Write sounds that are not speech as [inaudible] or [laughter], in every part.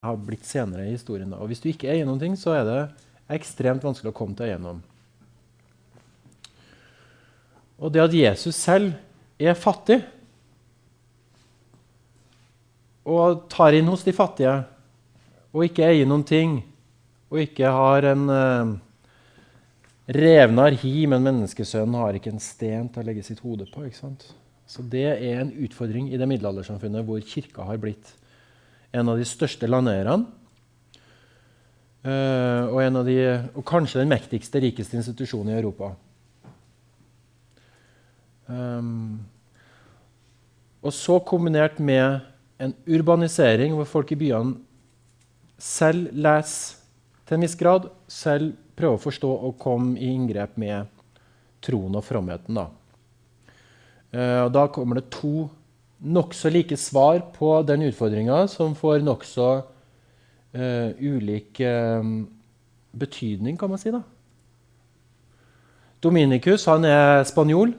har blitt senere i historien. Og Hvis du ikke eier noen ting, så er det ekstremt vanskelig å komme til eiendom. Og det at Jesus selv er fattig og tar inn hos de fattige og ikke eier noen ting og ikke har en uh, revnar hi, men menneskesønnen har ikke en sten til å legge sitt hode på. ikke sant? Så Det er en utfordring i det middelaldersamfunnet hvor kirka har blitt en av de største landeierne. Uh, og, de, og, kanskje den mektigste, rikeste institusjonen i Europa. Um, og så kombinert med en urbanisering hvor folk i byene selv leser til en viss grad, selv prøver å forstå og komme i inngrep med troen og fromheten. Da. Uh, da kommer det to nokså like svar på den utfordringa, som får nokså uh, ulik uh, betydning, kan man si. da. Dominicus han er spanjol.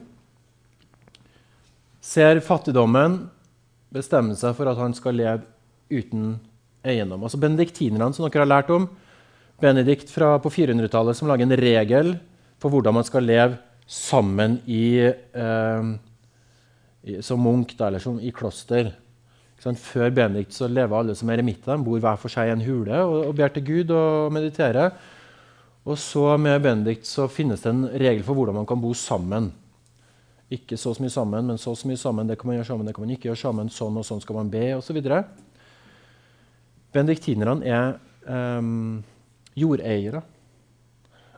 Ser fattigdommen, bestemmer seg for at han skal leve uten eiendom. Altså Benediktinerne, som dere har lært om, Benedikt fra, på 400-tallet som lager en regel for hvordan man skal leve sammen i, eh, som munk da, eller som, i kloster. Før Benedikt så lever alle som eremitter. De bor hver for seg i en hule og, og ber til Gud og mediterer. Og så med Benedikt så finnes det en regel for hvordan man kan bo sammen. Ikke så mye sammen, men så, mye sammen. Det kan man gjøre sammen, det kan man ikke gjøre sammen. Sånn og sånn skal man be, osv. Benediktinerne er um, jordeiere.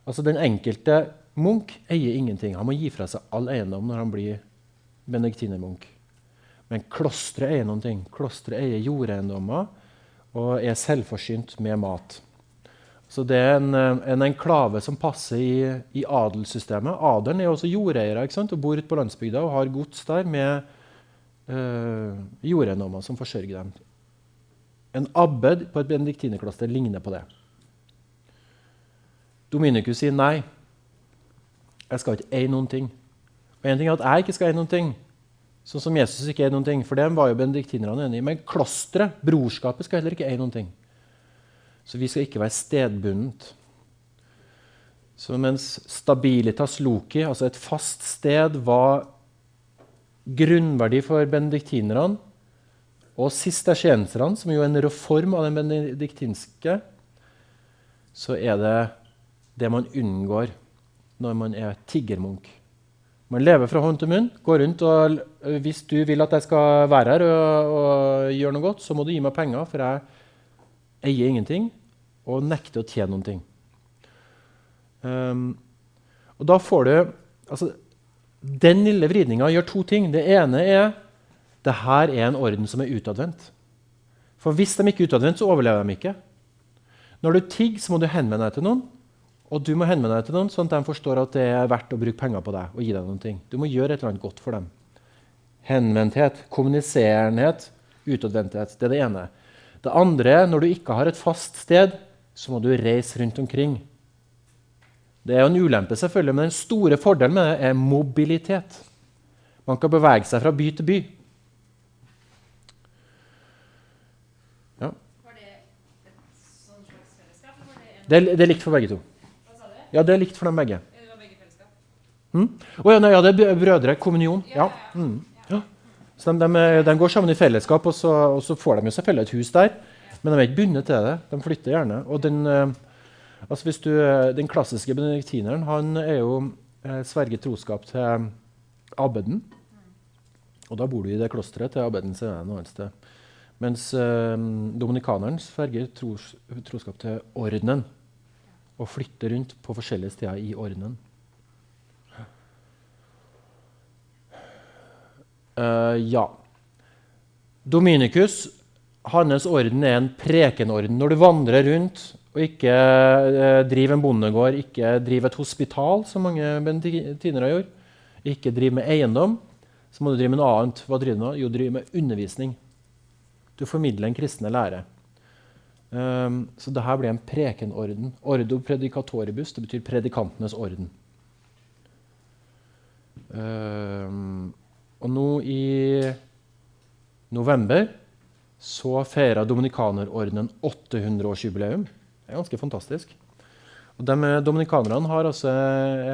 Altså Den enkelte munk eier ingenting. Han må gi fra seg all eiendom når han blir benediktinermunk. Men klosteret eier noen ting. Klosteret eier jordeiendommer og er selvforsynt med mat. Så det er en, en enklave som passer i, i adelssystemet. Adelen er også jordeiere og bor ute på landsbygda og har gods der med øh, jordeiendommer som forsørger dem. En abbed på et benediktinerkloster ligner på det. Dominikus sier nei. Jeg skal ikke eie noen ting. Og en ting er at jeg ikke skal eie noen ting, sånn som Jesus ikke er noen ting. For dem var jo benediktinerne enig i. Men klosteret, brorskapet, skal heller ikke eie noen ting. Så vi skal ikke være stedbundet. Så mens stabilitas loki, altså et fast sted, var grunnverdi for benediktinerne og sistersienserne, som jo er en reform av den benediktinske, så er det det man unngår når man er tiggermunk. Man lever fra hånd til munn. går rundt og Hvis du vil at jeg skal være her og, og gjøre noe godt, så må du gi meg penger, for jeg eier ingenting og nekter å tjene noen ting. Um, og da får du altså, Den lille vridninga gjør to ting. Det ene er det her er en orden som er utadvendt. For hvis de ikke er utadvendt, så overlever de ikke. Når du tigger, så må du henvende deg til noen. Og du må henvende deg til noen sånn at de forstår at det er verdt å bruke penger på deg. og gi deg noen ting. Du må gjøre et eller annet godt for dem. Henvendthet, kommuniserenhet, utadvendthet. Det er det ene. Det andre er når du ikke har et fast sted, så må du reise rundt omkring. Det er jo en ulempe, selvfølgelig, men den store fordelen med det er mobilitet. Man kan bevege seg fra by til by. Ja. Var det et sånt slags fellesskap? Det, det er likt for begge to. Ja, det er likt for dem begge. Mm? Oh, ja, nei, ja, det er brødre. Kommunion. Ja. Mm. ja. Så de, de, de, går sammen i fellesskap, og så, og så, får de jo selvfølgelig et hus der. Men de er ikke bundet til det. De flytter gjerne. Og den, eh, altså hvis du, den klassiske benediktineren han er jo eh, sverget troskap til abbeden. Og da bor du i det klosteret til abbeden sin et annet sted. Mens eh, dominikaneren sverger tros, troskap til ordenen og flytte rundt på forskjellige steder i ordenen. Uh, ja. Dominicus, hans orden er en prekenorden. Når du vandrer rundt og ikke uh, driver en bondegård, ikke driver et hospital, som mange benediktinere gjorde, ikke driver med eiendom, så må du drive med noe annet. Hva driver du med? Jo, driver med undervisning. Du formidler en kristne lære. Um, så det her ble en prekenorden. Ordo predicatoribus, det betyr predikantenes orden. Um, og nå i november så feira Dominikanerordenen 800-årsjubileum. Det er ganske fantastisk. Og de Dominikanerne har altså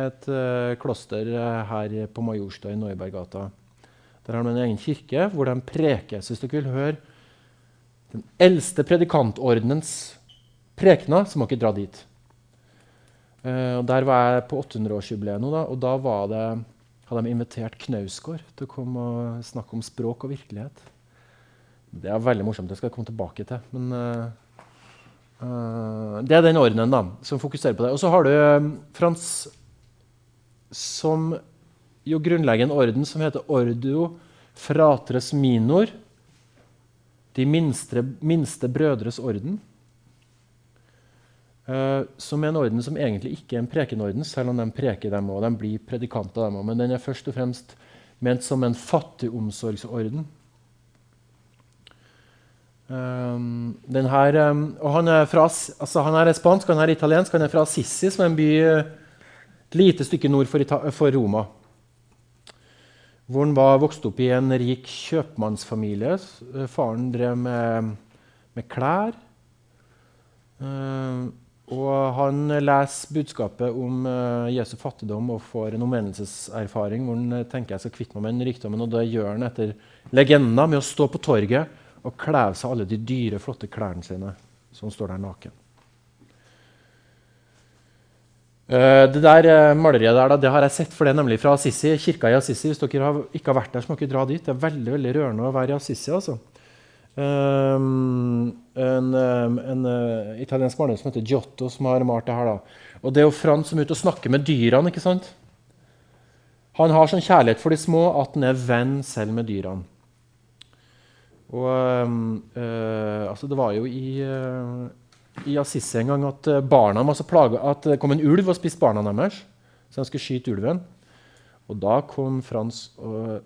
et uh, kloster uh, her på Majorstua i Neuberggata. Der har de en egen kirke hvor de preker. Hvis dere vil høre den eldste predikantordenens prekena, så må ikke dra dit. Uh, Der var jeg på 800-årsjubileet nå, da, og da det, hadde de invitert Knausgård til å komme og snakke om språk og virkelighet. Det er veldig morsomt. Det skal jeg komme tilbake til. Men uh, uh, det er den ordenen da, som fokuserer på det. Og så har du Frans som jo grunnlegger en orden som heter Ordo fratres minor. De minste, minste brødres orden. Uh, som er en orden som egentlig ikke er en prekenorden, selv om de preker dem og de blir predikanter. Dem men den er først og fremst ment som en fattigomsorgsorden. Um, her, um, og han er, fra, altså han er spansk, han er italiensk, han er fra Assisi, som er en by et lite stykke nord for, for Roma. Hvor han var vokst opp i en rik kjøpmannsfamilie. Faren drev med, med klær. Uh, og han leser budskapet om uh, Jesu fattigdom og får en omvendelseserfaring hvor han tenker jeg skal kvitte meg med den rikdommen. Og det gjør han etter legenda med å stå på torget og kle av seg alle de dyre, flotte klærne sine, som står der naken. Uh, det der uh, maleriet der, det har jeg sett, for det nemlig fra Assisi, kirka i Assisi. Hvis dere har, ikke har vært der, så må dere dra dit. Det er veldig veldig rørende å være i Assisi. altså. Um, en, um, en uh, italiensk maler som heter Giotto, som har malt det her. da. Og Det er jo Frans som er ute og snakker med dyrene. ikke sant? Han har sånn kjærlighet for de små at han er venn selv med dyrene. Og øh, altså Det var jo i, øh, i Assisi en gang at eh, barna var så plaga at det kom en ulv og spiste barna deres. Så de skulle skyte ulven. Og da kom Frans og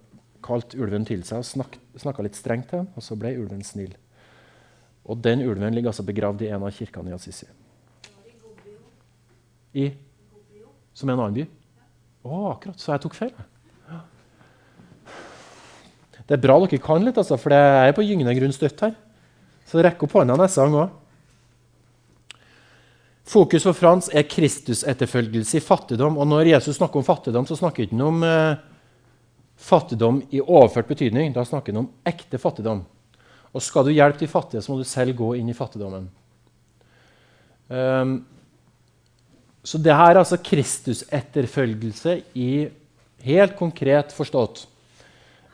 kalte ulven til seg og snak, snakka litt strengt til ham. Og så ble ulven snill. Og den ulven ligger altså begravd i en av kirkene i Assisi. I? Som en annen by? Å, akkurat. Så jeg tok feil. Det er bra dere kan litt, altså, for jeg er på gyngende grunn støtt her. Så rekk opp hånda neste gang òg. Fokus for Frans er Kristusetterfølgelse i fattigdom. Og når Jesus snakker om fattigdom, så snakker han ikke om eh, fattigdom i overført betydning. Da snakker han om ekte fattigdom. Og skal du hjelpe de fattige, så må du selv gå inn i fattigdommen. Um, så det her er altså Kristusetterfølgelse i helt konkret forstått.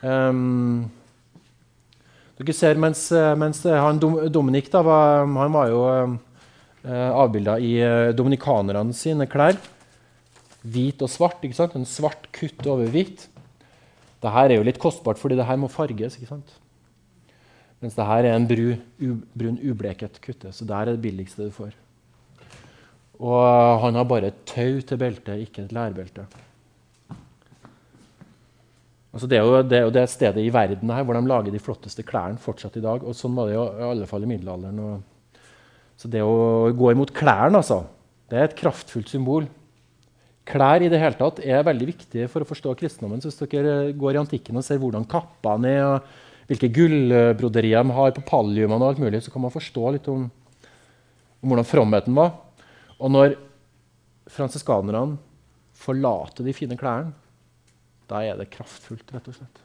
Um, dere ser mens, mens han Dominik da, var, han var jo uh, eh, avbilda i uh, dominikanerne sine klær. Hvit og svart. ikke sant? En svart kutt over hvitt. Dette er jo litt kostbart, fordi det her må farges. ikke sant? Mens det her er en bru, brun, ubleket kutte. Så der er det billigste du får. Og uh, han har bare et tau til beltet, ikke et lærbelte. Altså det, er jo, det, er jo, det stedet i verden her hvor de lager de flotteste klærne fortsatt i dag. og Sånn var det jo i alle fall i middelalderen. Og, så det å gå imot klærne, altså, det er et kraftfullt symbol. Klær i det hele tatt er veldig viktig for å forstå kristendommen. Så hvis dere går i antikken og ser hvordan kappene er, og hvilke gullbroderier de har på palliumene, og alt mulig, så kan man forstå litt om, om hvordan fromheten var. Og når fransiskanerne forlater de fine klærne da er det kraftfullt, rett og slett.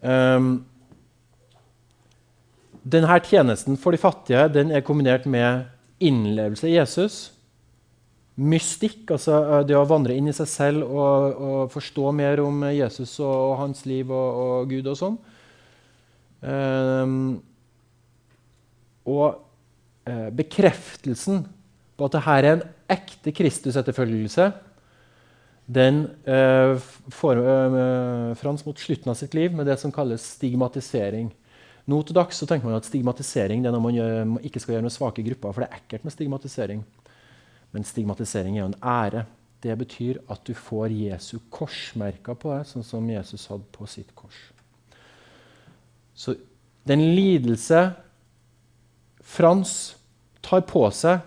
Um, denne tjenesten for de fattige den er kombinert med innlevelse i Jesus. Mystikk, altså eh, det å vandre inn i seg selv og, og forstå mer om Jesus og, og hans liv og, og, Gud og sånn. Um, og uh, bekreftelsen på at dette er en ekte Kristus-etterfølgelse, den eh, får eh, Frans mot slutten av sitt liv med det som kalles stigmatisering. Nå til dags så tenker man at stigmatisering det er når man, gjør, ikke skal gjøre noen svake grupper, for det er ekkelt med stigmatisering. Men stigmatisering er jo en ære. Det betyr at du får Jesu korsmerker på deg, sånn som Jesus hadde på sitt kors. Så den lidelse Frans tar på seg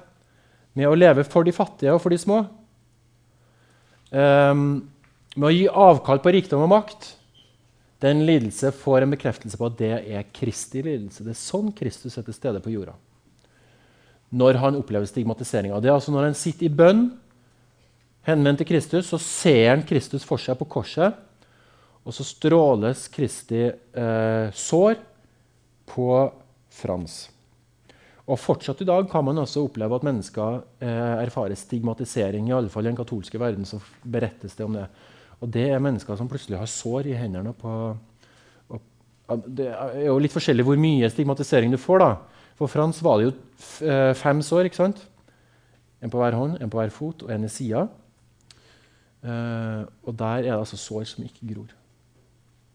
med å leve for de fattige og for de små, um, med å gi avkall på rikdom og makt, Den lidelse får en bekreftelse på at det er Kristi lidelse. Det er sånn Kristus er til stede på jorda. Når han opplever stigmatiseringa. Det altså når han sitter i bønn, henvendt til Kristus, så ser han Kristus for seg på korset. Og så stråles Kristi eh, sår på Frans. Og Fortsatt i dag kan man også oppleve at mennesker eh, erfarer stigmatisering. I alle fall i den katolske verden så berettes det om det. Og det er mennesker som plutselig har sår i hendene. På, og, det er jo litt forskjellig hvor mye stigmatisering du får. da. For Frans var det jo eh, fem sår. ikke sant? En på hver hånd, en på hver fot og en i sida. Uh, og der er det altså sår som ikke gror.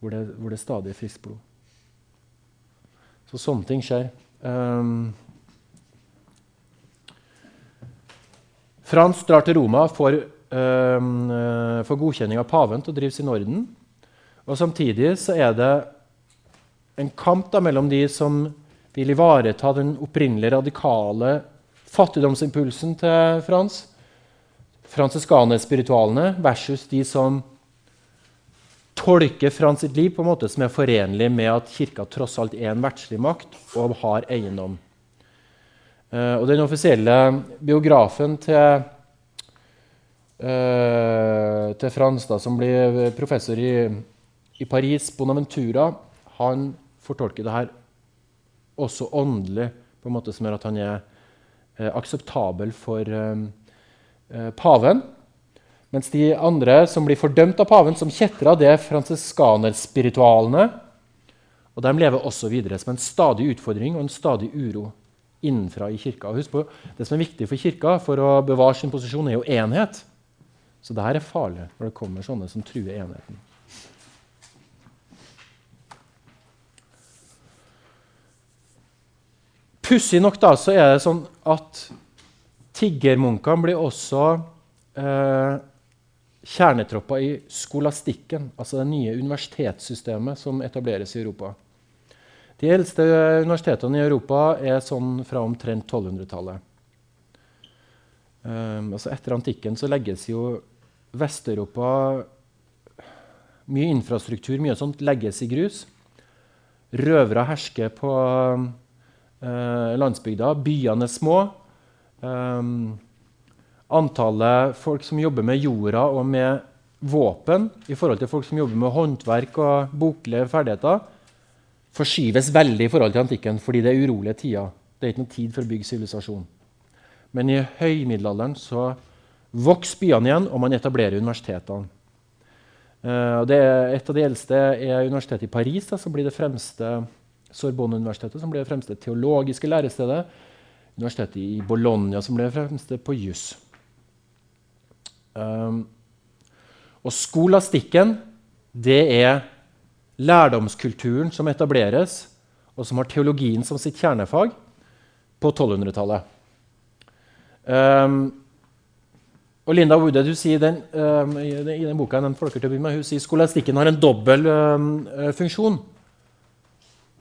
Hvor det, hvor det stadig er friskt blod. Så sånne ting skjer. Um, Frans drar til Roma um, for godkjenning av paven til å drive sin orden. Og Samtidig så er det en kamp da, mellom de som vil ivareta den opprinnelige radikale fattigdomsimpulsen til Frans, fransiskanerspiritualene, versus de som tolker Frans sitt liv på en måte som er forenlig med at kirka tross alt er en verdslig makt og har eiendom. Uh, og Den offisielle biografen til, til Frans, da, som blir professor i, i, Paris, Bonaventura, han fortolker det her også åndelig, på en måte som gjør at han er eh, akseptabel for paven. Mens de andre som blir fordømt av paven, som kjetrer, det er fransiskanerspiritualene. Og de lever også videre som en stadig utfordring og en stadig uro innenfra i kirka. Husk på, Det som er viktig for kirka for å bevare sin posisjon, er jo enhet. Så det her er farlig når det kommer sånne som truer enheten. Pussig nok da, så er det sånn at tiggermunkene blir også eh, kjernetropper i skolastikken, altså det nye universitetssystemet som etableres i Europa. De eldste universitetene i Europa er sånn fra omtrent 1200-tallet. Um, altså etter antikken så legges jo Vest-Europa Mye infrastruktur, mye sånt legges i grus. Røvere hersker på uh, landsbygda. Byene er små. Um, antallet folk som jobber med jorda og med våpen, i forhold til folk som jobber med håndverk og boklige ferdigheter, forskyves veldig i forhold til antikken fordi det er urolige tider. Det er ikke noe tid for å bygge sivilisasjon. Men i høymiddelalderen så vokser byene igjen, og man etablerer universitetene. Er et av de eldste er universitetet i Paris, da, som blir det fremste Sorbonne-universitetet, som blir det fremste teologiske lærestedet. Universitetet i Bologna, som blir det fremste på juss. Um, og skolastikken, det er lærdomskulturen som etableres, og som har teologien som sitt kjernefag, på 1200-tallet. Um, ehm, og Linda Woodhead hun sier den, um, i, den, i den boka den med, hun sier skolastikken har en dobbel um, funksjon.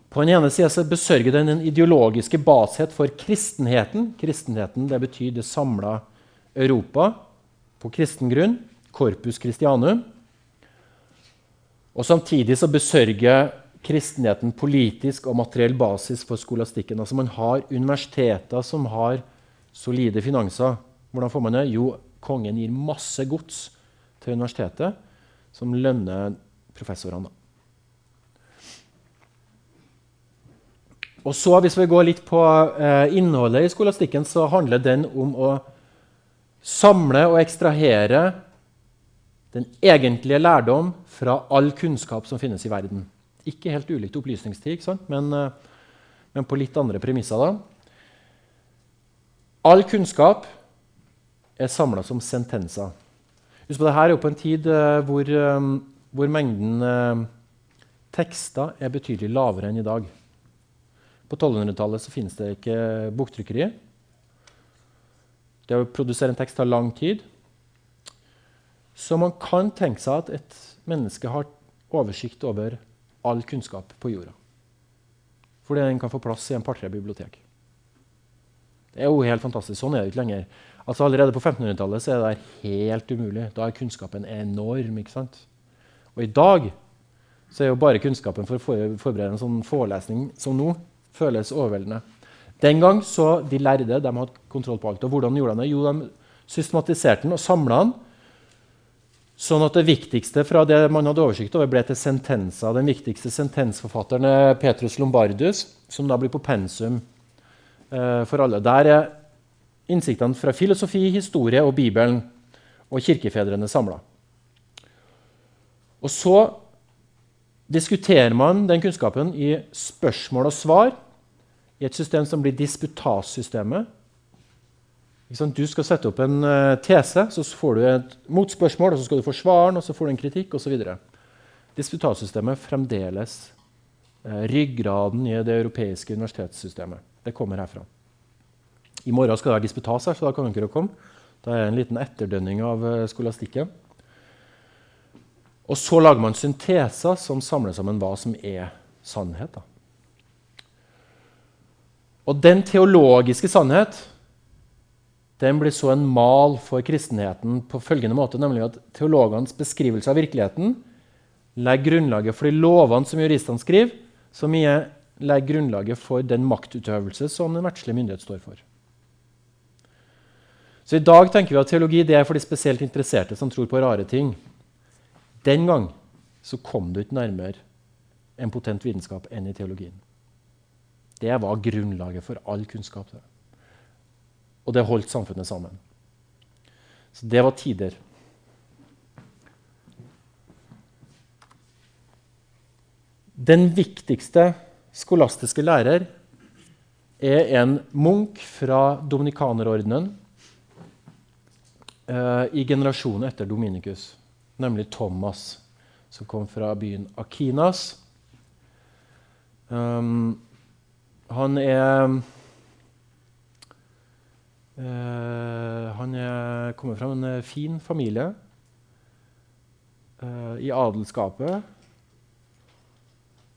På den ene sida besørger den en ideologiske bashet for kristenheten. Kristenheten det betyr det samla Europa på kristen grunn. Corpus Christianum. Og Samtidig så besørger kristenheten politisk og materiell basis for skolastikken. Altså Man har universiteter som har solide finanser. Hvordan får man det? Jo, kongen gir masse gods til universitetet, som lønner professorene. Og så Hvis vi går litt på eh, innholdet i skolastikken, så handler den om å samle og ekstrahere den egentlige lærdom fra all kunnskap som finnes i verden. Ikke helt ulikt opplysningstid, men, eh, men, på litt andre premisser. da. All kunnskap er samla som sentenser. Husk på, Dette er jo på en tid uh, hvor, um, hvor, mengden uh, tekster er betydelig lavere enn i dag. På 1200-tallet finnes det ikke boktrykkeri. Det å produsere en tekst tar lang tid. Så man kan tenke seg at et menneske har oversikt over all kunnskap på jorda. Fordi den kan få plass i en par-tre bibliotek. Det er jo helt fantastisk. Sånn er det ikke lenger. Altså Allerede på 1500-tallet er det helt umulig. Da er kunnskapen enorm. ikke sant? Og i dag så er jo bare kunnskapen for å forberede en sånn forelesning som nå føles overveldende. Den gang så de lærde de hadde kontroll på alt. Og hvordan gjorde de det? Jo, de systematiserte den og samla den. Sånn at det viktigste fra det man hadde oversikt over, ble til sentenser. Den viktigste sentensforfatteren er Petrus Lombardus, som da blir på pensum eh, for alle. Der er innsiktene fra filosofi, historie og Bibelen og kirkefedrene samla. Og så diskuterer man den kunnskapen i spørsmål og svar i et system som blir disputassystemet. Du skal sette opp en uh, tese, så får du et motspørsmål, og så skal du få svaren, og så får du en kritikk osv. Disputassystemet fremdeles uh, ryggraden i det europeiske universitetssystemet. Det kommer herfra. I morgen skal det være disputas her, så da kan dere komme. Da er det en liten etterdønning av uh, skolastikken. Og så lager man synteser som samler sammen hva som er sannhet. Da. Og den teologiske sannhet den blir så en mal for kristenheten på følgende måte, nemlig at teologenes beskrivelse av virkeligheten legger grunnlaget for de lovene som juristene skriver, som legger grunnlaget for den maktutøvelse som den verdslige myndighet står for. Så I dag tenker vi at teologi er for de spesielt interesserte som tror på rare ting. Den gang så kom du ikke nærmere en potent vitenskap enn i teologien. Det var grunnlaget for all kunnskap. Og det holdt samfunnet sammen. Så det var tider. Den viktigste skolastiske lærer er en munk fra dominikanerordenen i generasjonen etter Dominikus nemlig Thomas, som kom fra byen Akinas. Um, han er uh, Han er, kommer fra en eh, fin familie uh, i adelskapet.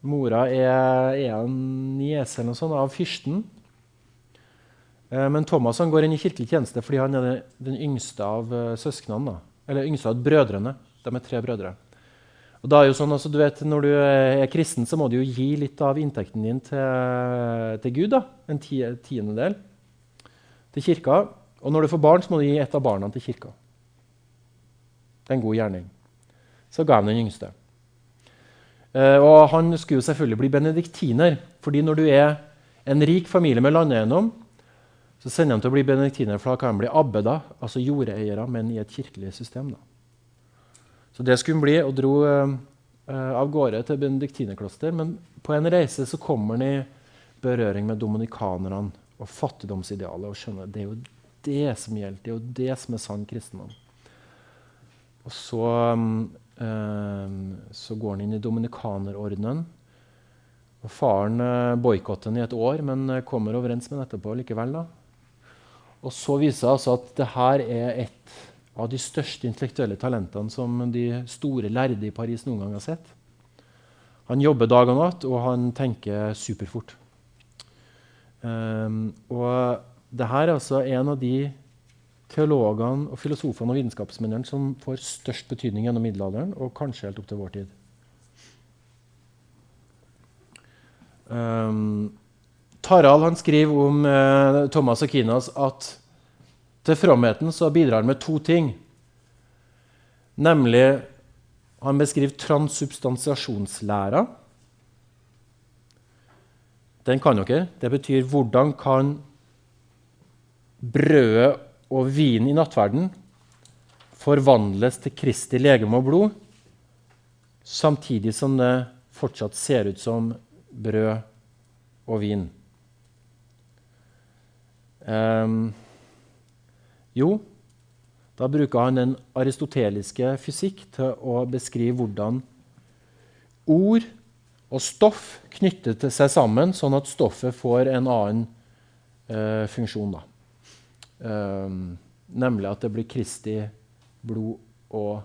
Mora er, er en niese av fyrsten. Uh, men Thomas han går inn i kirkelig tjeneste fordi han er den, yngste av søsknene. Eller yngste av brødrene. De er tre brødre. Og da er jo sånn, altså, du vet, Når du er kristen, så må du jo gi litt av inntekten din til, til Gud. da, En tiendedel til kirka. Og når du får barn, så må du gi et av barna til kirka. Det er en god gjerning. Så ga han den yngste. Uh, og han skulle jo selvfølgelig bli benediktiner. fordi når du er en rik familie med landeiendom, så sender han til å bli benediktiner, for da kan han bli abbeder, altså jordeiere, men i et kirkelig system. da. Så det skulle han bli, og dro eh, av gårde til benediktinerkloster. Men på en reise så kommer han i berøring med dominikanerne og fattigdomsidealet og skjønner at det er jo det som gjelder. Det er jo det som er sann kristendom. Og så, eh, så går han inn i dominikanerordenen. Og Faren uh, boikotter den i et år, men kommer overens med han etterpå likevel. da. Og så viser det altså at det her er et av de største intellektuelle talentene som de store lærde i Paris noen gang har sett. Han jobber dag og natt, og han tenker superfort. Um, og det her er altså en av de teologene, og filosofene og vitenskapsmennene som får størst betydning gjennom middelalderen, og kanskje helt opp til vår tid. Um, Tarald han skriver om eh, Thomas Akinas at til fromheten så bidrar han med to ting. Nemlig Han beskriver transsubstansiasjonslæra. Den kan dere. Det betyr hvordan kan brødet og vinen i nattverden forvandles til Kristi legeme og blod, samtidig som det fortsatt ser ut som brød og vin. Um, jo, da bruker han den aristoteliske fysikk til å beskrive hvordan ord og stoff knytter til seg sammen, sånn at stoffet får en annen uh, funksjon. Um, nemlig at det blir Kristi blod og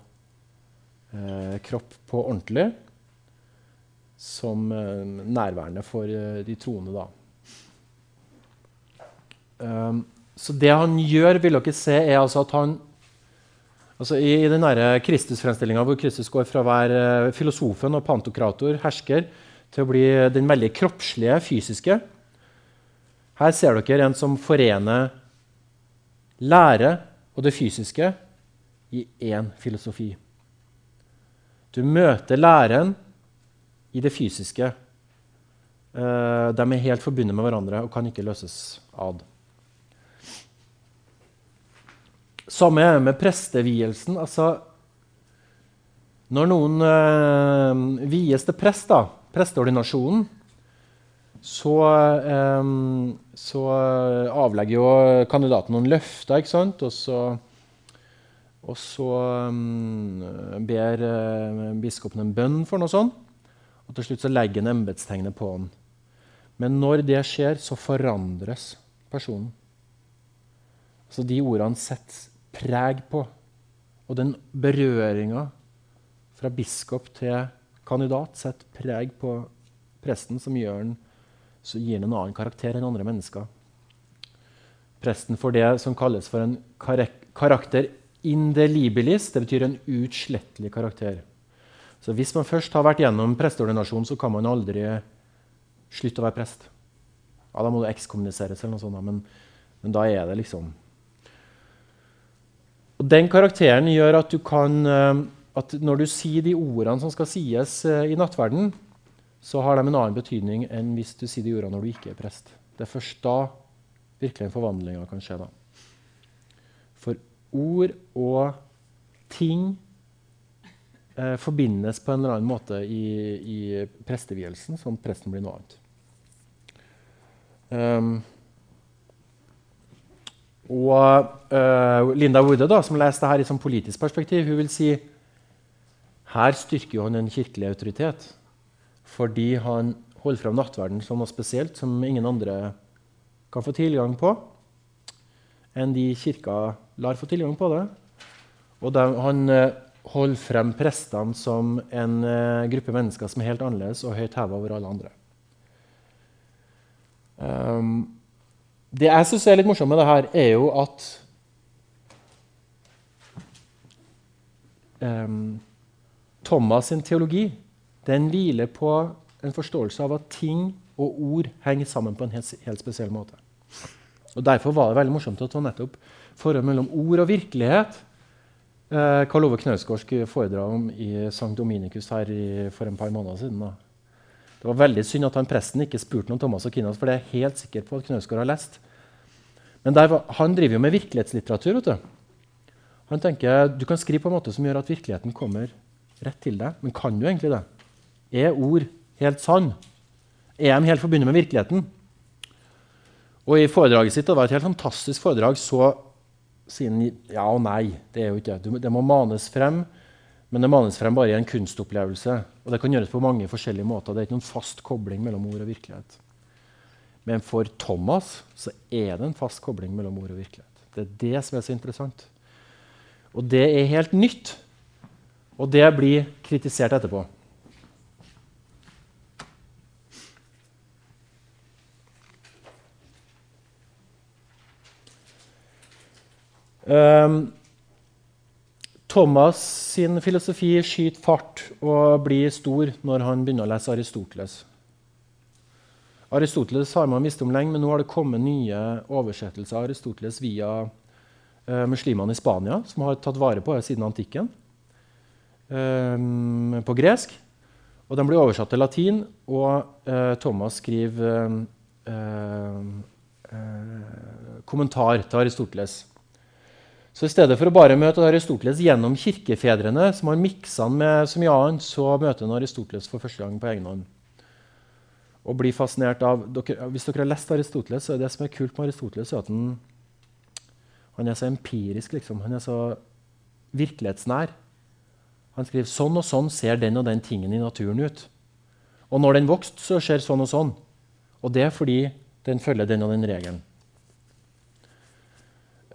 uh, kropp på ordentlig. Som nærværende for de troende, da. Um, så det han gjør, vil dere se, er altså at han, Altså I, i den Kristusfremstillinga hvor Kristus går fra å være eh, filosofen og pantokrator, hersker, til å bli den veldig kroppslige, fysiske. Her ser dere en som forener lære og det fysiske i én filosofi. Du møter læren i det fysiske. Eh, de er helt forbundet med hverandre og kan ikke løses ad. Samme er med prestevielsen. Altså, når noen øh, vies til prest, da, presteordinasjonen, så, øh, så, avlegger jo kandidaten noen løfter, ikke sant? Og så, og så øh, ber biskopen en bønn for noe sånt. Og til slutt så legger han embetstegnet på han. Men når det skjer, så forandres personen. Så de ordene setter preg på. Og den berøringa fra biskop til kandidat setter preg på presten, som gir den en annen karakter enn andre mennesker. Presten får det som kalles for en karakter indelibilis. Det betyr en utslettelig karakter. Så Hvis man først har vært gjennom presteordinasjon, så kan man aldri slutte å være prest. Ja, Da må du ekskommuniseres, eller noe sånt, men, men da er det liksom og Den karakteren gjør at du kan eh, at når du sier de ordene som skal sies eh, i nattverden, så har de en annen betydning enn hvis du sier de ordene når du ikke er prest. Det er først da virkelig en forvandling kan skje. da. For ord og ting eh, forbindes på en eller annen måte i, i prestevielsen, sånn presten blir noe annet. Um, og uh, Linda Woode, da, som leste her i sånn politisk perspektiv, hun vil si her styrker han en kirkelig autoritet. Fordi han holder fram nattverden som noe spesielt som ingen andre kan få tilgang på enn de kirka lar få tilgang på det. Og de, han uh, holder frem prestene som en uh, gruppe mennesker som er helt annerledes og høyt heva over alle andre. Um, det jeg syns er litt morsomt med det her, er jo at um, Thomas' sin teologi den hviler på en forståelse av at ting og ord henger sammen på en helt, helt spesiell måte. Og Derfor var det veldig morsomt det var nettopp forholdet mellom ord og virkelighet eh, Karl Ove Knausgård skulle foredra om i Sankt Dominikus her i, for en par måneder siden. Da. Det var veldig synd at han presten ikke spurte om Thomas og Kinas, for det er jeg helt sikker på at Knausgård har lest. Men der, han driver jo med virkelighetslitteratur. vet du. Han tenker Du kan skrive på en måte som gjør at virkeligheten kommer rett til deg. Men kan du egentlig det? Er ord helt sann? Er de helt forbundet med virkeligheten? Og I foredraget sitt, det var et helt fantastisk foredrag, så sier han ja og nei. Det er jo ikke det. Det må manes frem men det manes frem bare i en kunstopplevelse. Og det kan gjøres på mange forskjellige måter. Det er ikke noen fast kobling mellom ord og virkelighet. Men for Thomas så er det en fast kobling mellom ord og virkelighet. Det er det som er så interessant. Og det er helt nytt. Og det blir kritisert etterpå. Um, Thomas sin filosofi skyter fart og blir stor når han begynner å lese Aristoteles. Aristoteles har man visst om lenge, men nå har det kommet nye oversettelser av Aristoteles via eh, muslimene i Spania, som har tatt vare på det siden antikken, eh, på gresk. Og De blir oversatt til latin, og eh, Thomas skriver uh, kommentar til Aristoteles. Så i stedet for å bare møte Aristoteles gjennom kirkefedrene, som har miksa han med så mye annet, så møter han Aristoteles for første gang på egen hånd. Og blir fascinert av, dere, Hvis dere har lest Aristoteles, så er det som er kult med Aristoteles, at han, han er så empirisk. Liksom. Han er så virkelighetsnær. Han skriver sånn og sånn ser den og den tingen i naturen ut. Og når den vokste, så skjer sånn og sånn. Og det er fordi den følger den og den regelen.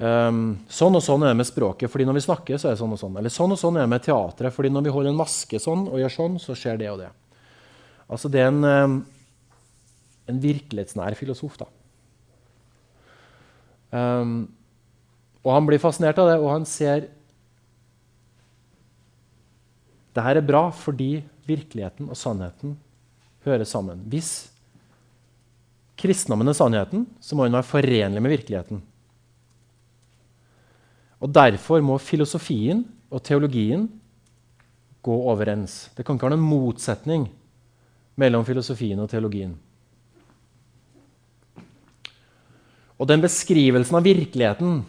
Um, sånn og sånn er det med språket, fordi når vi snakker, så er det sånn og sånn. Eller sånn og sånn er det med teatret, fordi når vi holder en maske sånn og gjør sånn, så skjer det og det. Altså det er en, um, en virkelighetsnær filosof, da. Um, og han blir fascinert av det, og han ser Dette er bra fordi virkeligheten og sannheten hører sammen. Hvis kristendommen er sannheten, så må den være forenlig med virkeligheten. Og Derfor må filosofien og teologien gå overens. Det kan ikke være noen motsetning mellom filosofien og teologien. Og den beskrivelsen av virkeligheten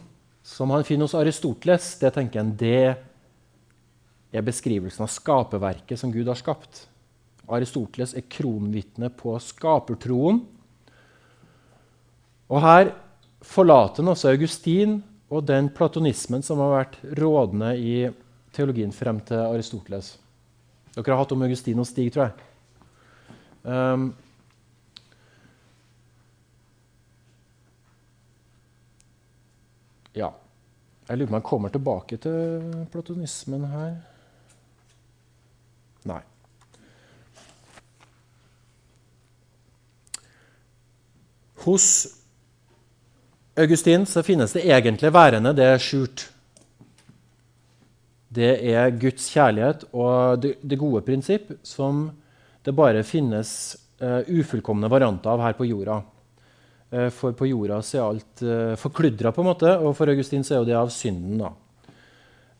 som han finner hos Aristoteles, det tenker jeg, det er beskrivelsen av skaperverket som Gud har skapt. Aristoteles er kronvitne på skapertroen. Og her forlater han også Augustin og den platonismen som har vært rådende i teologien frem til Aristoteles. Dere har hatt om Augustin og Stig, tror jeg. Um, ja. Jeg lurer på om jeg kommer tilbake til platonismen her. Nei. Hos Augustin så finnes det egentlig værende, det er skjult. Det er Guds kjærlighet og det, gode prinsipp som det bare finnes uh, ufullkomne varianter av her på jorda. Uh, for på jorda så er alt uh, forkludra, på en måte, og for Augustin så er jo det av synden. da.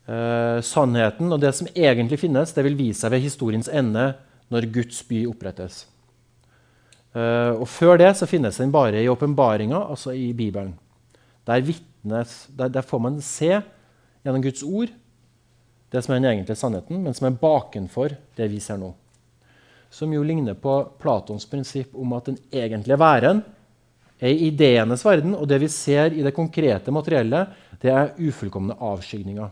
Uh, sannheten og det som egentlig finnes, det vil vise seg ved historiens ende når Guds by opprettes. Og Før det så finnes den bare i åpenbaringa, altså i Bibelen. Der, vittnes, der, der, får man se gjennom Guds ord det som er den egentlige sannheten, men som er bakenfor det vi ser nå. Som jo ligner på Platons prinsipp om at den egentlige væren i ideenes verden, og det vi ser i det konkrete materiellet, det er ufullkomne avskygninger.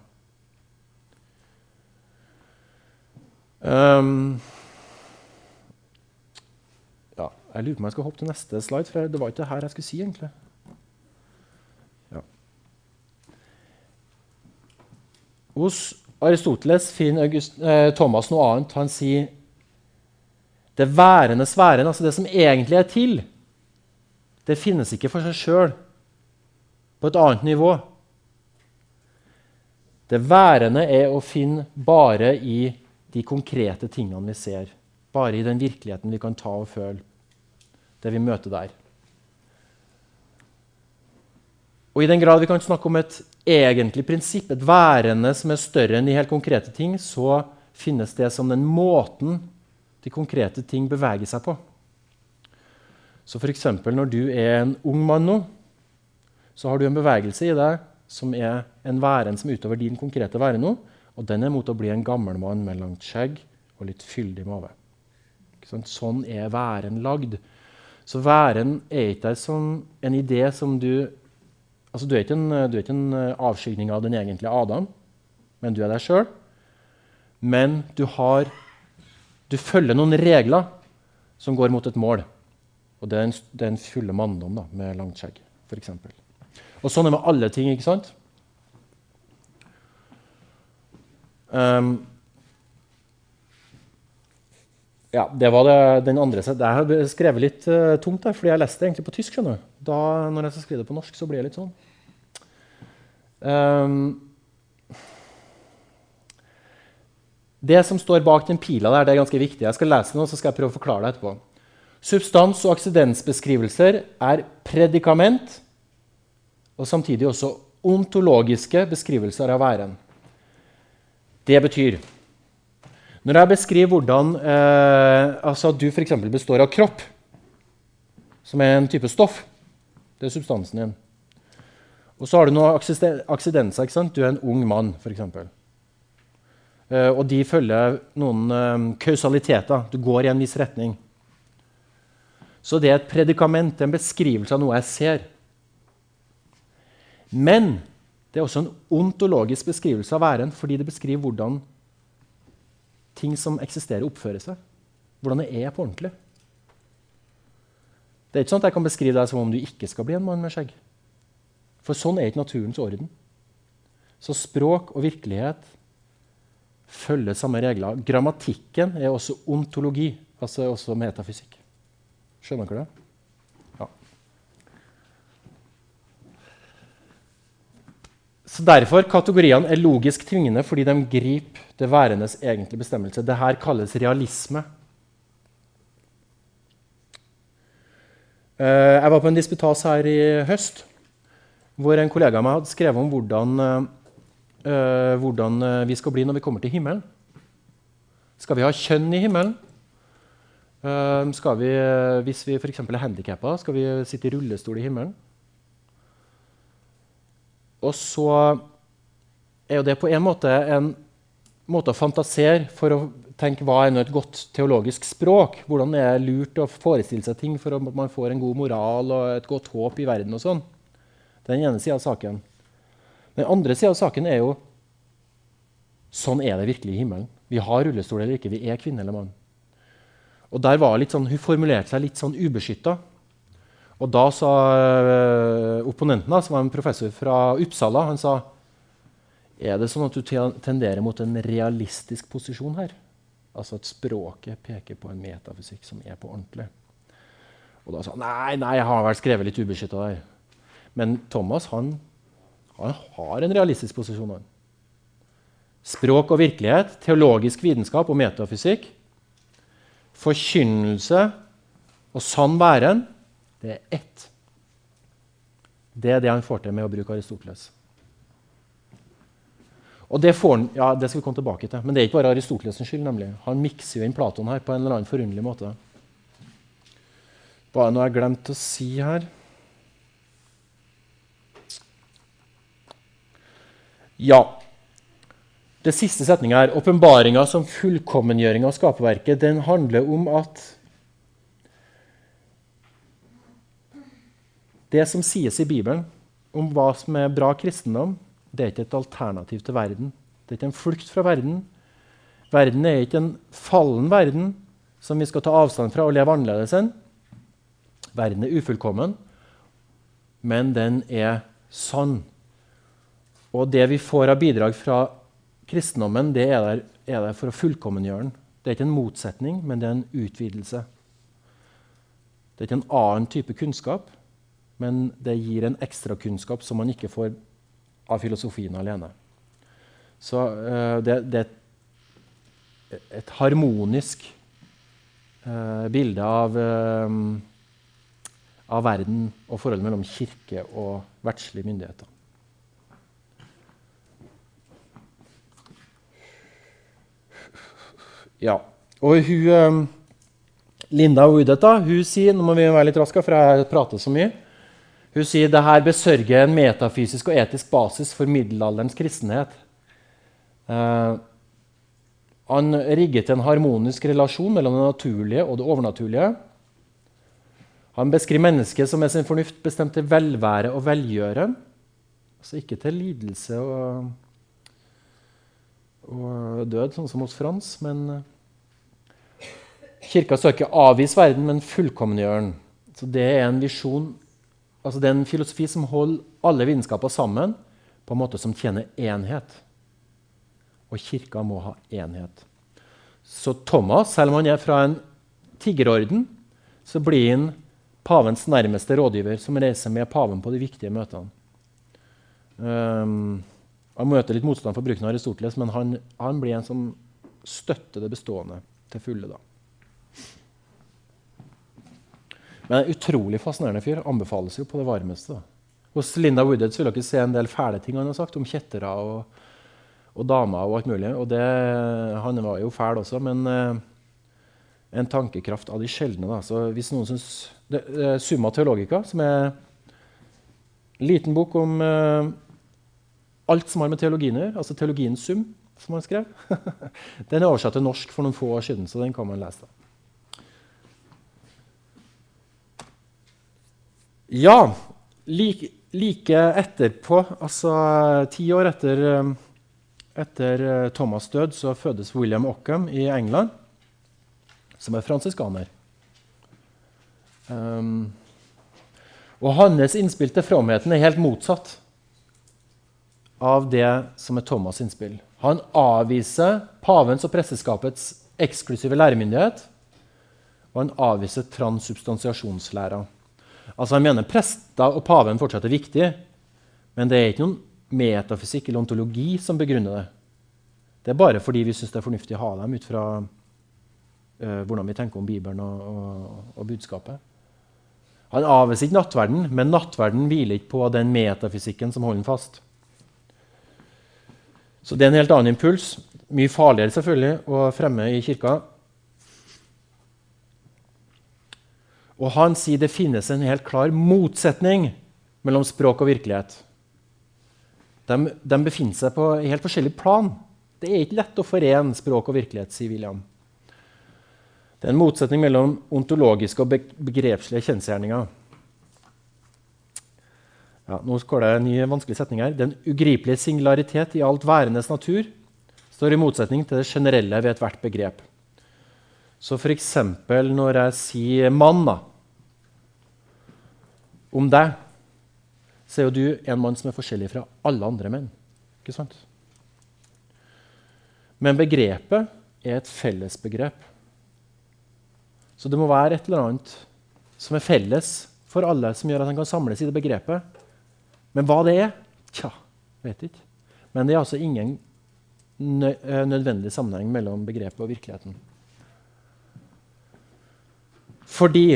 Um, ja, jeg lurer på om jeg skal hoppe til neste slide, for det var ikke det her jeg skulle si. egentlig. Hos Aristoteles finner eh, Thomas noe annet. Han sier det værende sfæren, altså det som egentlig er til, det finnes ikke for seg sjøl på et annet nivå. Det værende er å finne bare i de konkrete tingene vi ser. Bare i den virkeligheten vi kan ta og føle. Det vi møter der. Og I den grad vi kan snakke om et egentlig prinsipp, et værende som er større enn de helt konkrete ting, så finnes det som den måten de konkrete ting beveger seg på. Så f.eks. når du er en ung mann nå, så har du en bevegelse i deg som er en væren som utover din konkrete være nå, og den er mot å bli en gammel mann med langt skjegg og litt fyldig mage. Sånn er væren lagd. Så væren er ikke som en idé som du Altså, du, er ikke en, er ikke en eh, avskygning av den egentlige Adam, men du er deg sjøl. Men du har Du følger noen regler som går mot et mål. Og det er en, det er en fulle manndom da, med langt skjegg, f.eks. Og sånn er det med alle ting, ikke sant? Um, ja, det var det, den andre Jeg har skrevet litt uh, tomt, der, fordi jeg leste det egentlig på tysk. skjønner du. Da, når jeg skal skrive det på norsk, så blir det litt sånn. Um, det som står bak den pila der, det er ganske viktig. Jeg skal lese det nå, så skal jeg prøve å forklare det etterpå. Substans- og aksidensbeskrivelser er predikament og samtidig også ontologiske beskrivelser av væren. Det betyr Når jeg beskriver hvordan eh, altså du f.eks. består av kropp, som er en type stoff det er substansen din. Og så har du noen aksidenser. ikke sant? Du er en ung mann, f.eks. Eh, og de følger noen eh, kausaliteter. Du går i en viss retning. Så det er et predikament, en beskrivelse av noe jeg ser. Men det er også en ontologisk beskrivelse av væren, fordi det beskriver hvordan ting som eksisterer, oppfører seg. Hvordan det er på ordentlig. Det er ikke sånn at jeg kan beskrive deg som om du ikke skal bli en mann med skjegg. For sånn er ikke naturens orden. Så språk og virkelighet følger samme regler. Grammatikken er også ontologi, altså også metafysikk. Skjønner dere det? Ja. Så Derfor kategoriene er logisk tvingende fordi de griper det værendes egentlige bestemmelse. Dette kalles realisme. Eh, jeg var på en disputas her i høst hvor en kollega av meg hadde skrevet om hvordan, uh, hvordan vi skal bli når vi kommer til himmelen. Skal vi ha kjønn i himmelen? Uh, skal vi, hvis vi f.eks. er handikappa, skal vi sitte i rullestol i himmelen? Og så er jo det på en måte en måte å fantasere for å tenke hva er et godt teologisk språk. Hvordan er det lurt å forestille seg ting for at man får en god moral og et godt håp i verden. og sånn. Den ene sida av saken. Den andre sida av saken er jo sånn er det virkelig i himmelen. Vi har rullestol eller ikke, vi er kvinne eller mann. Og der var litt sånn, Hun formulerte seg litt sånn ubeskytta. Og da sa øh, opponenten, som var en professor fra Uppsala, han sa er det sånn at du tenderer mot en realistisk posisjon her? Altså at språket peker på en metafysikk som er på ordentlig. Og da sa han nei, nei, jeg har vel skrevet litt ubeskytta der. Men Thomas han, han har en realistisk posisjon. Han. Språk og virkelighet, teologisk vitenskap og metafysikk, forkynnelse og sann væren, det er ett. Det er det han får til med å bruke Aristoteles. Og det, han, ja, det, skal vi komme tilbake til. Men det er ikke bare Aristoteles' skyld. nemlig. Han mikser jo inn Platon her på en eller annen forunderlig måte. Er noe jeg glemte å si her? Ja. Det siste setninga her, åpenbaringa som fullkommengjøring av skaperverket, den handler om at Det som sies i Bibelen om hva som er bra kristendom, det er ikke et alternativ til verden. Det er ikke en flukt fra verden. Verden er ikke en fallen verden som vi skal ta avstand fra og leve annerledes enn. Verden er ufullkommen, men den er sann. Og det vi får av bidrag fra kristendommen, er der, er der for å fullkommengjøre den. Det er ikke en motsetning, men det er en utvidelse. Det er ikke en annen type kunnskap, men det gir en ekstrakunnskap som man ikke får av filosofien alene. Så uh, det, det, er et harmonisk uh, bilde av, uh, av verden og forholdet mellom kirke og verdslige myndigheter. Ja. Og hun, Linda Udet hun sier Nå må vi være litt raske, for jeg prater så mye. Hun sier det her besørger en metafysisk og etisk basis for middelalderens kristenhet. Eh, han rigget en harmonisk relasjon mellom det naturlige og det overnaturlige. Han beskriver mennesket som med sin fornuft bestemt til velvære og velgjøre. Altså ikke til lidelse og, og død, sånn som hos Frans. Men eh, kirka skal ikke avvise verden, men fullkommengjøre den. Så det er en visjon Altså, det er en filosofi som holder alle vitenskaper sammen på en måte som tjener enhet. Og kirka må ha enhet. Så Thomas, selv om han er fra en tiggerorden, så blir han pavens nærmeste rådgiver, som reiser med paven på de viktige møtene. Um, han møter litt motstand for bruken av Aristoteles, men han, han blir en som støtter det bestående til fulle. da. Men en utrolig fascinerende fyr. Anbefales jo på det varmeste. Da. Hos Linda Woodhead vil dere se en del fæle ting han har sagt om kjettere og, og damer. og alt mulig. Og det, han var jo fæl også, men eh, en tankekraft av de sjeldne. Da. Så hvis noen syns det, det, Summa Theologica, som er en liten bok om eh, alt som har med teologien å gjøre, altså teologiens sum, som han skrev, [laughs] den er oversatt til norsk for noen få år siden, så den kan man lese. Ja, like, like, etterpå, altså ti år etter, etter eh, Thomas' død, så fødes William Ockham i England, som er fransiskaner. Um, og hans innspill til fromheten er helt motsatt av det som er Thomas' innspill. Han avviser pavens og presteskapets eksklusive læremyndighet, og han avviser transsubstansiasjonslæra. Altså Han mener prester og paven fortsatt er viktig, men det er ikke noen metafysikk eller ontologi som begrunner det. Det er bare fordi vi syns det er fornuftig å ha dem ut fra uh, hvordan vi tenker om Bibelen og, og, og budskapet. Han avviser ikke nattverden, men nattverden hviler ikke på den metafysikken som holder den fast. Så det er en helt annen impuls. Mye farligere selvfølgelig å fremme i kirka. Og han sier det finnes en helt klar motsetning mellom språk og virkelighet. De, de befinner seg på helt forskjellig plan. Det er ikke lett å forene språk og virkelighet, sier William. Det er en motsetning mellom ontologiske og begrepslige kjensgjerninger. Ja, nå går det en ny vanskelig setning her. Den ugripelige singularitet i alt værendes natur står i motsetning til det generelle ved ethvert begrep. Så f.eks. når jeg sier 'mann' om deg, så er jo du en mann som er forskjellig fra alle andre menn. Ikke sant? Men begrepet er et fellesbegrep. Så det må være et eller annet som er felles for alle, som gjør at en kan samles i det begrepet. Men hva det er, tja, vet ikke. Men det er altså ingen eh, nødvendig sammenheng mellom begrepet og virkeligheten. Fordi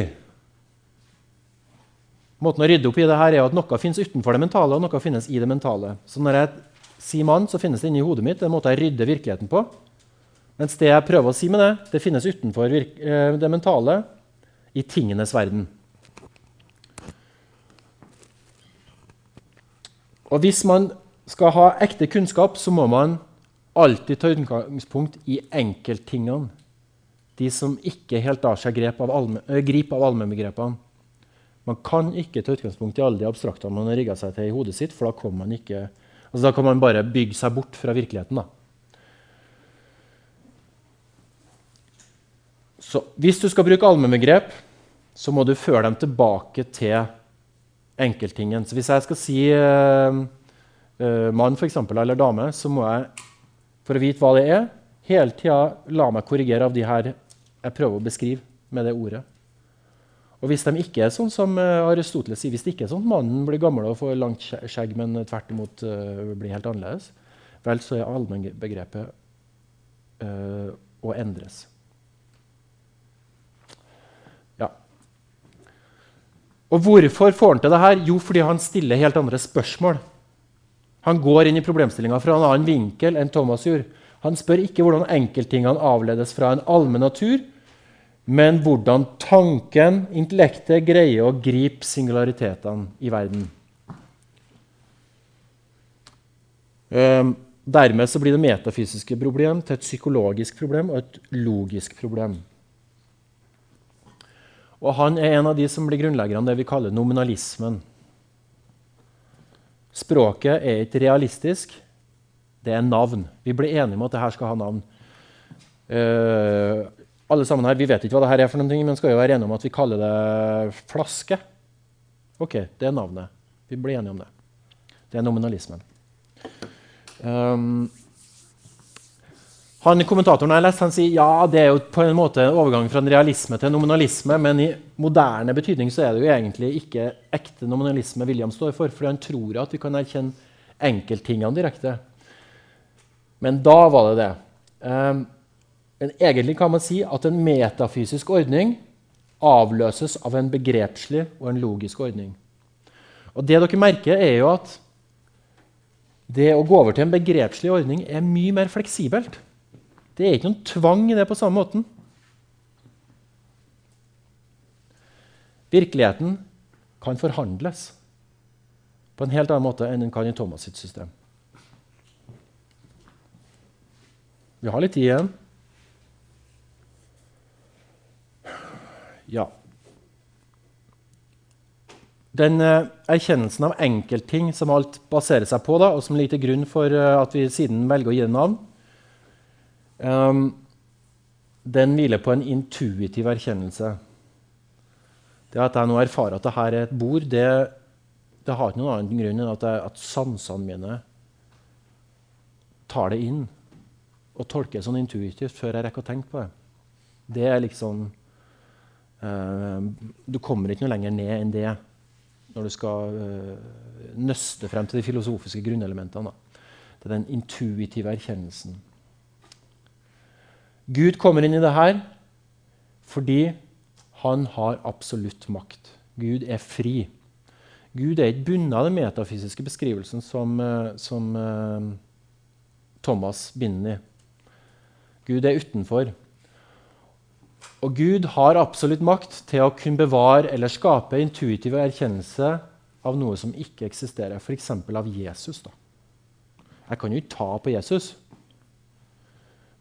Måten å rydde opp i det her er at noe finnes utenfor det mentale, og noe finnes i det mentale. Så når jeg sier mann, så finnes det inni hodet mitt. Det er en måte jeg rydder virkeligheten på. Mens det jeg prøver å si med det, det finnes utenfor eh, det mentale, i tingenes verden. Og hvis man skal ha ekte kunnskap, så må man alltid ta utgangspunkt i enkelttingene. De som ikke helt lar seg gripe av, allmennbegrepene. Man kan ikke ta utgangspunkt i alle de abstraktene man har rigga seg til i hodet sitt, for da, man ikke, altså da kan man bare bygge seg bort fra virkeligheten. da. Så hvis du skal bruke allmennbegrep, så må du føre dem tilbake til enkelttingen. Så hvis jeg skal si uh, uh, mann for eksempel, eller dame, så må jeg, for å vite hva det er, hele tida la meg korrigere av de her jeg prøver å beskrive med det ordet. Og hvis de ikke er sånn som uh, Aristoteles sier, hvis det ikke er sånn at mannen blir gammel og får langt skjegg, men tvert imot blir helt annerledes, vel, så er allmennbegrepet å endres. Og hvorfor får han til det her? Jo, fordi han stiller helt andre spørsmål. Han går inn i problemstillinga fra en annen vinkel enn Thomas gjorde. Han spør ikke hvordan enkelttingene avledes fra en allmenn natur, men hvordan tanken, intellektet, greier å gripe singularitetene i verden. Um, dermed blir det metafysiske problem til et psykologisk problem og et logisk problem. Og han er en av de som blir grunnleggerne av det vi kaller nominalismen. Språket er ikke realistisk, det er navn. Vi blir enige om at dette skal ha navn. Uh, alle sammen her, Vi vet ikke hva dette er, for noe, men skal jo være enige om at vi kaller det flaske. Ok, det er navnet. Vi blir enige om det. Det er nominalismen. Um, han, kommentatoren jeg lest, han sier ja, det er jo på en måte en overgang fra en realisme til en nominalisme, men i moderne betydning så er det jo egentlig ikke ekte nominalisme William står for, fordi han tror at vi kan erkjenne enkelttingene direkte. Men da var det det. Um, men egentlig kan man si at en metafysisk ordning avløses av en begrepslig og en logisk ordning. Og det dere merker, er jo at det å gå over til en begrepslig ordning er mye mer fleksibelt. Det er ikke noen tvang i det på samme måten. Virkeligheten kan forhandles på en helt annen måte enn den kan i Thomas sitt system. Vi har litt tid igjen. Ja. Den uh, erkjennelsen av enkeltting som alt baserer seg på, da, og som ligger til grunn for uh, at vi siden velger å gi det navn, den hviler på en intuitiv erkjennelse. Det at jeg nå erfarer at dette er et bord, det, det har ikke noen annen grunn enn at, jeg, at sansene mine tar det inn og tolker det sånn intuitivt før jeg rekker å tenke på det. Det er liksom uh, Du kommer ikke noe lenger ned enn det når du skal uh, nøste frem til de filosofiske grunnelementene. Da. Det er den intuitive erkjennelsen. Gud kommer inn i det her fordi han har absolutt makt. Gud er fri. Gud er ikke bundet av den metafysiske beskrivelsen som, eh, som uh, Thomas binder i. Gud er utenfor. Og Gud har absolutt makt til å kunne bevare eller skape intuitiv erkjennelse av noe som ikke eksisterer, f.eks. av Jesus. Da. Jeg kan jo ikke ta på Jesus,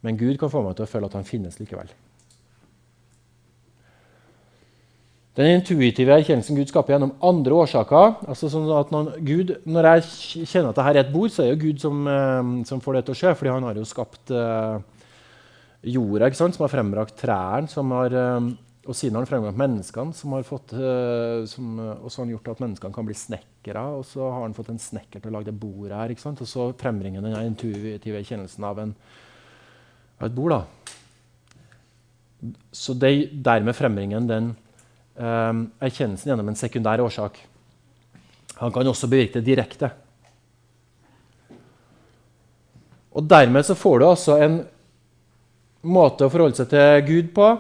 men Gud kan få meg til å føle at han finnes likevel. Den intuitive erkjennelsen Gud skaper gjennom andre årsaker. altså sånn at når, Gud, når jeg kjenner at dette er et bord, så er det Gud som, eh, som, får det til å skje. fordi han har jo skapt eh, jorda, som har frembrakt trærne, eh, og siden har han frembrakt menneskene, som har fått, som, og så har han gjort at menneskene kan bli snekkere. Og så har han fått en snekker til å lage det bordet her. Og så frembringer den intuitive kjennelsen av, en, av et bord. da. Så det, dermed fremringen den eh, erkjennelsen gjennom en sekundær årsak. Han kan også bevirke det direkte. Og Dermed så får du altså en måte å forholde seg til Gud på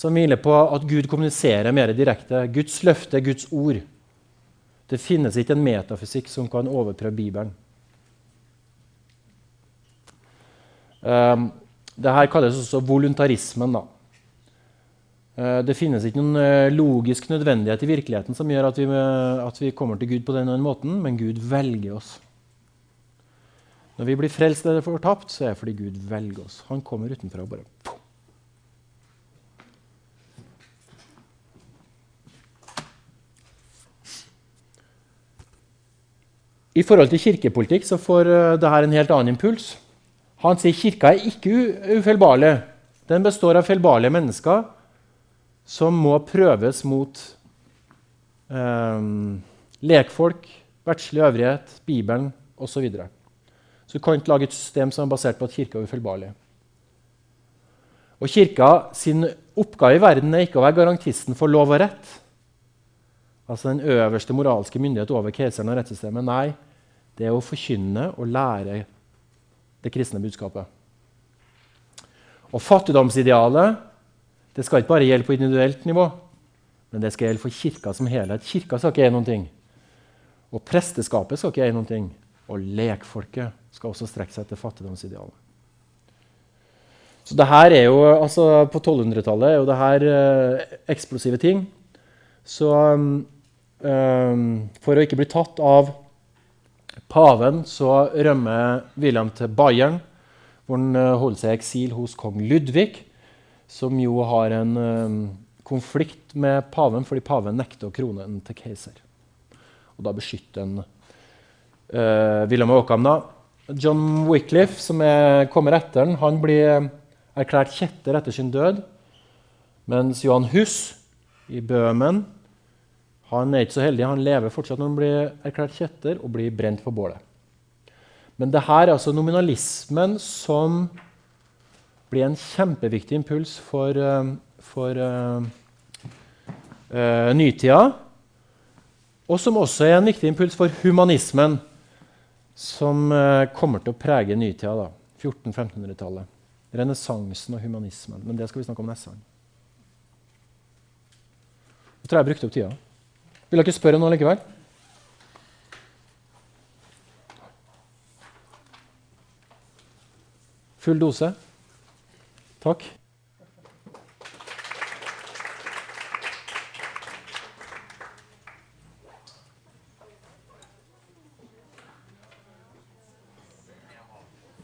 som hviler på at Gud kommuniserer mer direkte. Guds løfte, Guds ord. Det finnes ikke en metafysikk som kan overprøve Bibelen. Um, Dette kalles også voluntarismen. da. Eh, det finnes ikke noen eh, logisk nødvendighet i virkeligheten som gjør at vi, at vi kommer til Gud på den måten, men Gud velger oss. Når vi blir frelst eller fortapt, så er det fordi Gud velger oss. Han kommer utenfra og bare I forhold til kirkepolitikk så får dette en helt annen impuls. Han sier kirka er ikke ufeilbarlig. Den består av feilbarlige mennesker som må prøves mot eh, lekfolk, verdslig øvrighet, Bibelen osv. Så, videre. så du kan ikke lage et system som er basert på at kirka er ufeilbarlig. Og Kirka sin oppgave i verden er ikke å være garantisten for lov og rett. Altså den øverste moralske myndighet over keiseren og rettssystemet. Nei, det er å forkynne og lære det kristne budskapet. Og fattigdomsidealet det skal ikke bare gjelde på individuelt nivå, men det skal gjelde for kirka som helhet. Kirka skal ikke eie noen ting. Og presteskapet skal ikke eie noen ting. Og lekfolket skal også strekke seg til fattigdomsidealet. Så det her er jo, altså På 1200-tallet er jo det her eh, eksplosive ting. Så um, for å ikke bli tatt av paven, så rømmer William til Bayern, hvor han uh, holder seg i eksil hos kong Ludvig som jo har en um, konflikt med paven fordi paven nekter å krone den til keiser. Og da beskytter han uh, William Åkham, da. John Wycliffe, som er, kommer etter den, han blir erklært kjetter etter sin død. Mens Johan Hus i Bøhmen han er ikke så heldig. Han lever fortsatt når han blir erklært kjetter og blir brent på bålet. Men det her er altså nominalismen som blir en kjempeviktig impuls for, eh, for uh, uh, nytida. Og som også er en viktig impuls for humanismen, som uh, kommer til å prege nytida. 1400-1500-tallet. Renessansen og humanismen. Men det skal vi snakke om neste gang. Jeg tror jeg brukte opp tida. Vil dere spørre noe likevel? Full dose? Takk.